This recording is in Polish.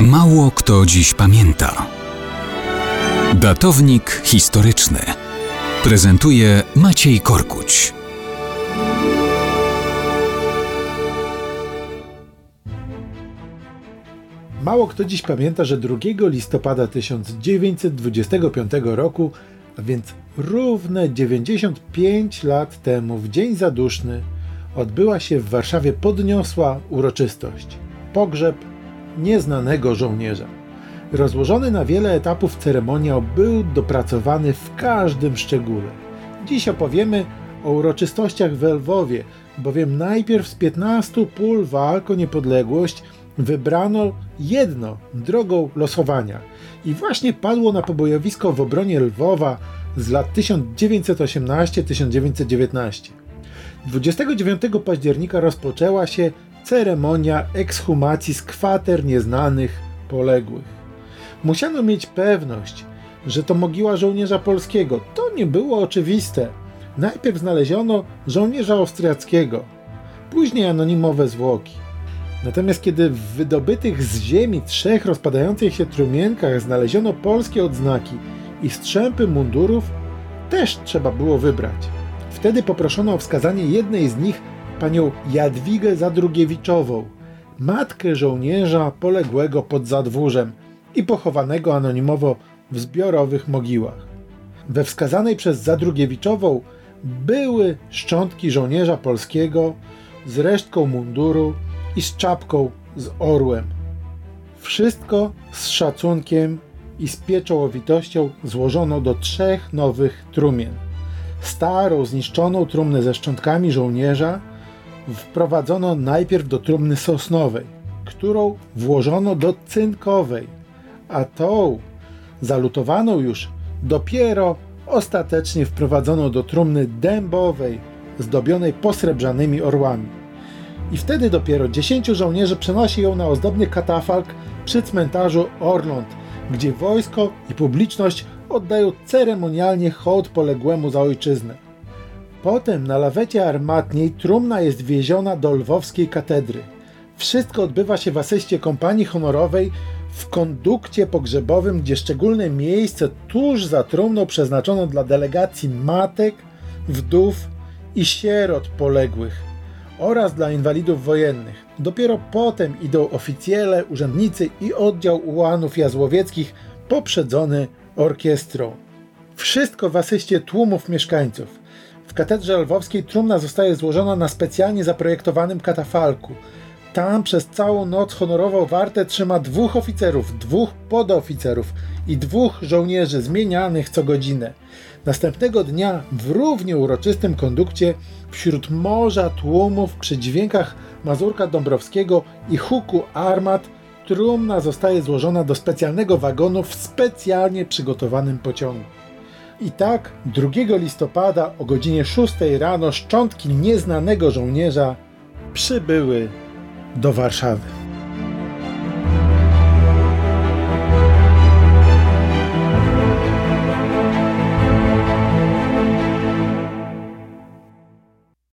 Mało kto dziś pamięta. Datownik historyczny prezentuje Maciej Korkuć. Mało kto dziś pamięta, że 2 listopada 1925 roku, a więc równe 95 lat temu, w dzień zaduszny, odbyła się w Warszawie podniosła uroczystość pogrzeb nieznanego żołnierza. Rozłożony na wiele etapów ceremoniał był dopracowany w każdym szczególe. Dziś opowiemy o uroczystościach w Lwowie, bowiem najpierw z 15 pól walk o niepodległość wybrano jedno drogą losowania i właśnie padło na pobojowisko w obronie Lwowa z lat 1918-1919. 29 października rozpoczęła się ceremonia ekshumacji z kwater nieznanych poległych. Musiano mieć pewność, że to mogiła żołnierza polskiego. To nie było oczywiste. Najpierw znaleziono żołnierza austriackiego, później anonimowe zwłoki. Natomiast kiedy w wydobytych z ziemi trzech rozpadających się trumienkach znaleziono polskie odznaki i strzępy mundurów, też trzeba było wybrać. Wtedy poproszono o wskazanie jednej z nich panią Jadwigę Zadrugiewiczową, matkę żołnierza poległego pod Zadwórzem i pochowanego anonimowo w zbiorowych mogiłach. We wskazanej przez Zadrugiewiczową były szczątki żołnierza polskiego z resztką munduru i z czapką z orłem. Wszystko z szacunkiem i z pieczołowitością złożono do trzech nowych trumien. Starą, zniszczoną trumnę ze szczątkami żołnierza wprowadzono najpierw do trumny sosnowej, którą włożono do cynkowej, a tą, zalutowaną już, dopiero ostatecznie wprowadzono do trumny dębowej, zdobionej posrebrzanymi orłami. I wtedy dopiero dziesięciu żołnierzy przenosi ją na ozdobny katafalk przy cmentarzu Orląt, gdzie wojsko i publiczność oddają ceremonialnie hołd poległemu za ojczyznę. Potem na lawecie armatniej trumna jest wieziona do lwowskiej katedry. Wszystko odbywa się w asyście kompanii honorowej w kondukcie pogrzebowym, gdzie szczególne miejsce tuż za trumną przeznaczono dla delegacji matek, wdów i sierot poległych oraz dla inwalidów wojennych. Dopiero potem idą oficjele, urzędnicy i oddział ułanów jazłowieckich poprzedzony orkiestrą. Wszystko w asyście tłumów mieszkańców. Katedrze lwowskiej trumna zostaje złożona na specjalnie zaprojektowanym katafalku. Tam przez całą noc honorową wartę trzyma dwóch oficerów, dwóch podoficerów i dwóch żołnierzy zmienianych co godzinę. Następnego dnia w równie uroczystym kondukcie wśród morza tłumów przy dźwiękach Mazurka Dąbrowskiego i huku armat trumna zostaje złożona do specjalnego wagonu w specjalnie przygotowanym pociągu. I tak 2 listopada o godzinie 6 rano szczątki nieznanego żołnierza przybyły do Warszawy.